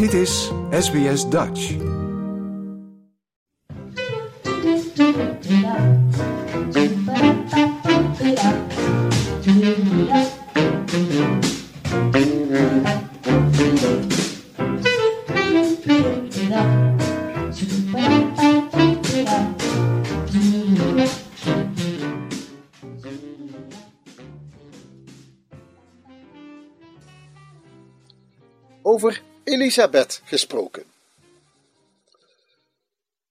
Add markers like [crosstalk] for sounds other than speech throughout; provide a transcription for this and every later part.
Dit is SBS Dutch. Over Elisabeth gesproken.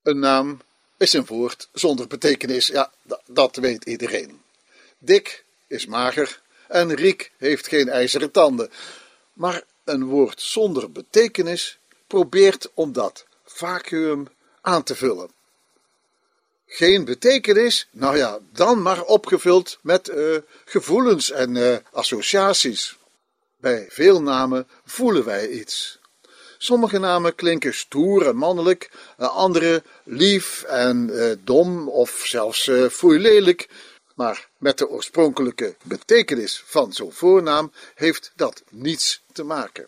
Een naam is een woord zonder betekenis, ja, dat weet iedereen. Dik is mager en Riek heeft geen ijzeren tanden. Maar een woord zonder betekenis probeert om dat vacuüm aan te vullen. Geen betekenis? Nou ja, dan maar opgevuld met eh, gevoelens en eh, associaties. Bij veel namen voelen wij iets. Sommige namen klinken stoer en mannelijk, eh, andere lief en eh, dom of zelfs eh foeilelijk. Maar met de oorspronkelijke betekenis van zo'n voornaam heeft dat niets te maken.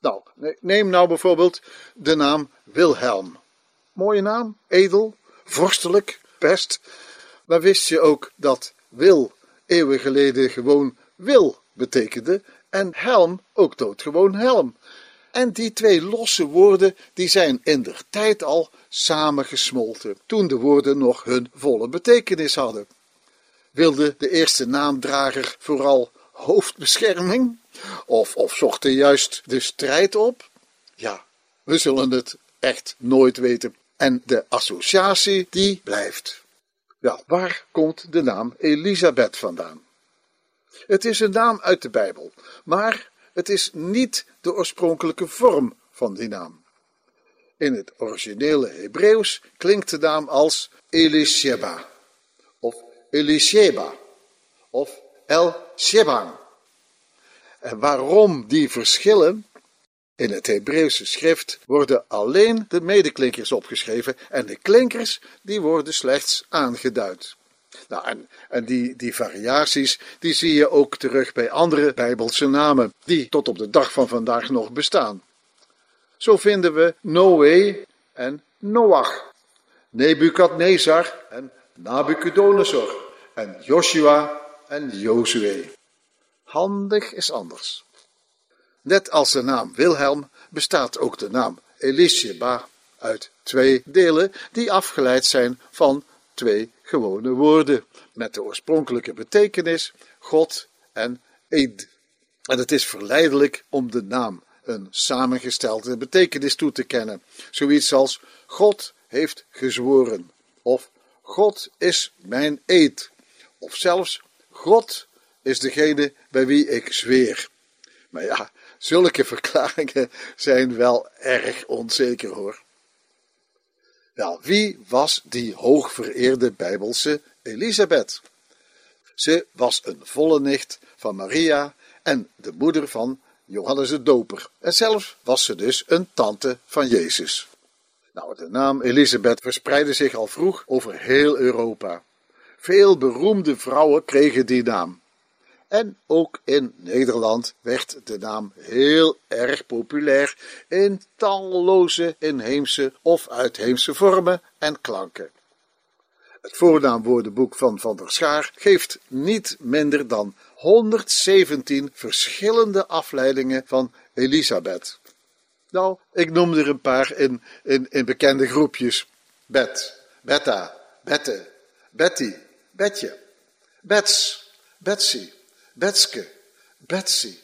Nou, ne- neem nou bijvoorbeeld de naam Wilhelm. Mooie naam, edel, vorstelijk, best. Maar wist je ook dat Wil eeuwen geleden gewoon wil betekende en helm ook doodgewoon helm? En die twee losse woorden die zijn in der tijd al samengesmolten, toen de woorden nog hun volle betekenis hadden. Wilde de eerste naamdrager vooral hoofdbescherming? Of, of zocht hij juist de strijd op? Ja, we zullen het echt nooit weten. En de associatie die blijft. Ja, waar komt de naam Elisabeth vandaan? Het is een naam uit de Bijbel, maar het is niet de oorspronkelijke vorm van die naam. In het originele Hebreeuws klinkt de naam als Elisheba, of Elisheba, of El Shebang. En waarom die verschillen? In het Hebreeuwse schrift worden alleen de medeklinkers opgeschreven en de klinkers die worden slechts aangeduid. Nou, en, en die, die variaties die zie je ook terug bij andere Bijbelse namen, die tot op de dag van vandaag nog bestaan. Zo vinden we Noé en Noach, Nebukadnezar en Nabucodonosor en Joshua en Jozue. Handig is anders. Net als de naam Wilhelm bestaat ook de naam Elisheba uit twee delen die afgeleid zijn van twee gewone woorden met de oorspronkelijke betekenis God en Eid. En het is verleidelijk om de naam een samengestelde betekenis toe te kennen. Zoiets als God heeft gezworen of God is mijn eed of zelfs God is degene bij wie ik zweer. Maar ja, zulke verklaringen zijn wel erg onzeker hoor. Wel, wie was die hoogvereerde Bijbelse Elisabeth? Ze was een volle nicht van Maria en de moeder van Johannes de Doper. En zelfs was ze dus een tante van Jezus. Nou, de naam Elisabeth verspreidde zich al vroeg over heel Europa. Veel beroemde vrouwen kregen die naam. En ook in Nederland werd de naam heel erg populair in talloze inheemse of uitheemse vormen en klanken. Het voornaamwoordenboek van Van der Schaar geeft niet minder dan 117 verschillende afleidingen van Elisabeth. Nou, ik noem er een paar in, in, in bekende groepjes. Bet, Betta, Bette, Betty, Betje, Bets, Betsy, Betske, Betsy,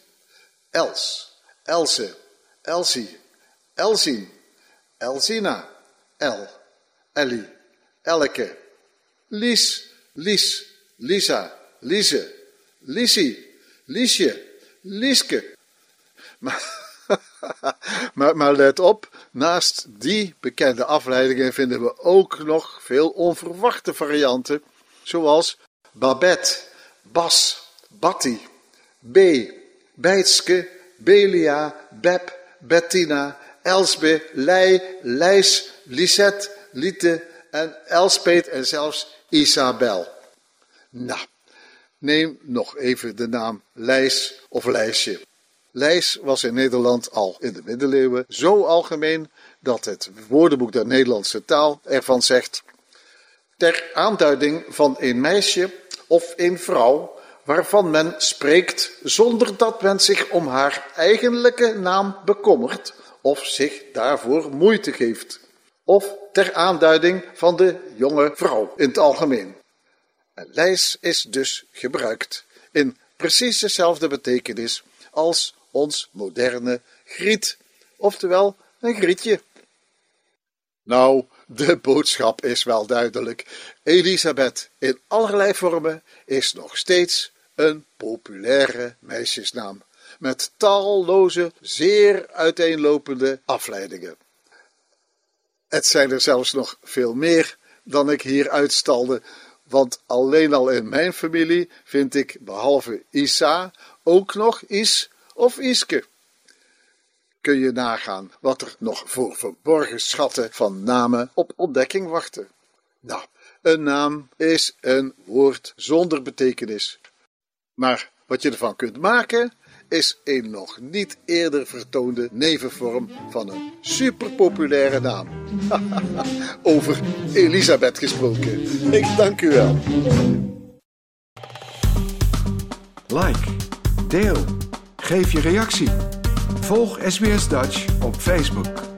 Els, Else, Elsie, Elsien, Elsina, El, Ellie, Elke, Lies, Lies, Lisa, Lise, Lisie, Liesje, Lieske. [laughs] Maar, maar, maar let op, naast die bekende afleidingen vinden we ook nog veel onverwachte varianten, zoals Babette, Bas, Batty, B, Beitske, Belia, Beb, Bettina, Elsbe, Lei, Lijs, Lisette, Liete en Elspet en zelfs Isabel. Nou, neem nog even de naam Lijs of Lijsje. Lijs was in Nederland al in de middeleeuwen zo algemeen dat het woordenboek der Nederlandse taal ervan zegt: ter aanduiding van een meisje of een vrouw waarvan men spreekt zonder dat men zich om haar eigenlijke naam bekommert of zich daarvoor moeite geeft, of ter aanduiding van de jonge vrouw in het algemeen. En lijs is dus gebruikt in precies dezelfde betekenis als ons moderne griet, oftewel een grietje. Nou, de boodschap is wel duidelijk. Elisabeth in allerlei vormen is nog steeds een populaire meisjesnaam met talloze, zeer uiteenlopende afleidingen. Het zijn er zelfs nog veel meer dan ik hier uitstalde, want alleen al in mijn familie vind ik behalve Isa ook nog Is of Iske. Kun je nagaan wat er nog voor verborgen schatten van namen op ontdekking wachten. Nou, een naam is een woord zonder betekenis. Maar wat je ervan kunt maken, is een nog niet eerder vertoonde nevenvorm van een superpopulaire naam. [laughs] Over Elisabeth gesproken. Ik dank u wel. Like, deel, geef je reactie. Volg SBS Dutch op Facebook.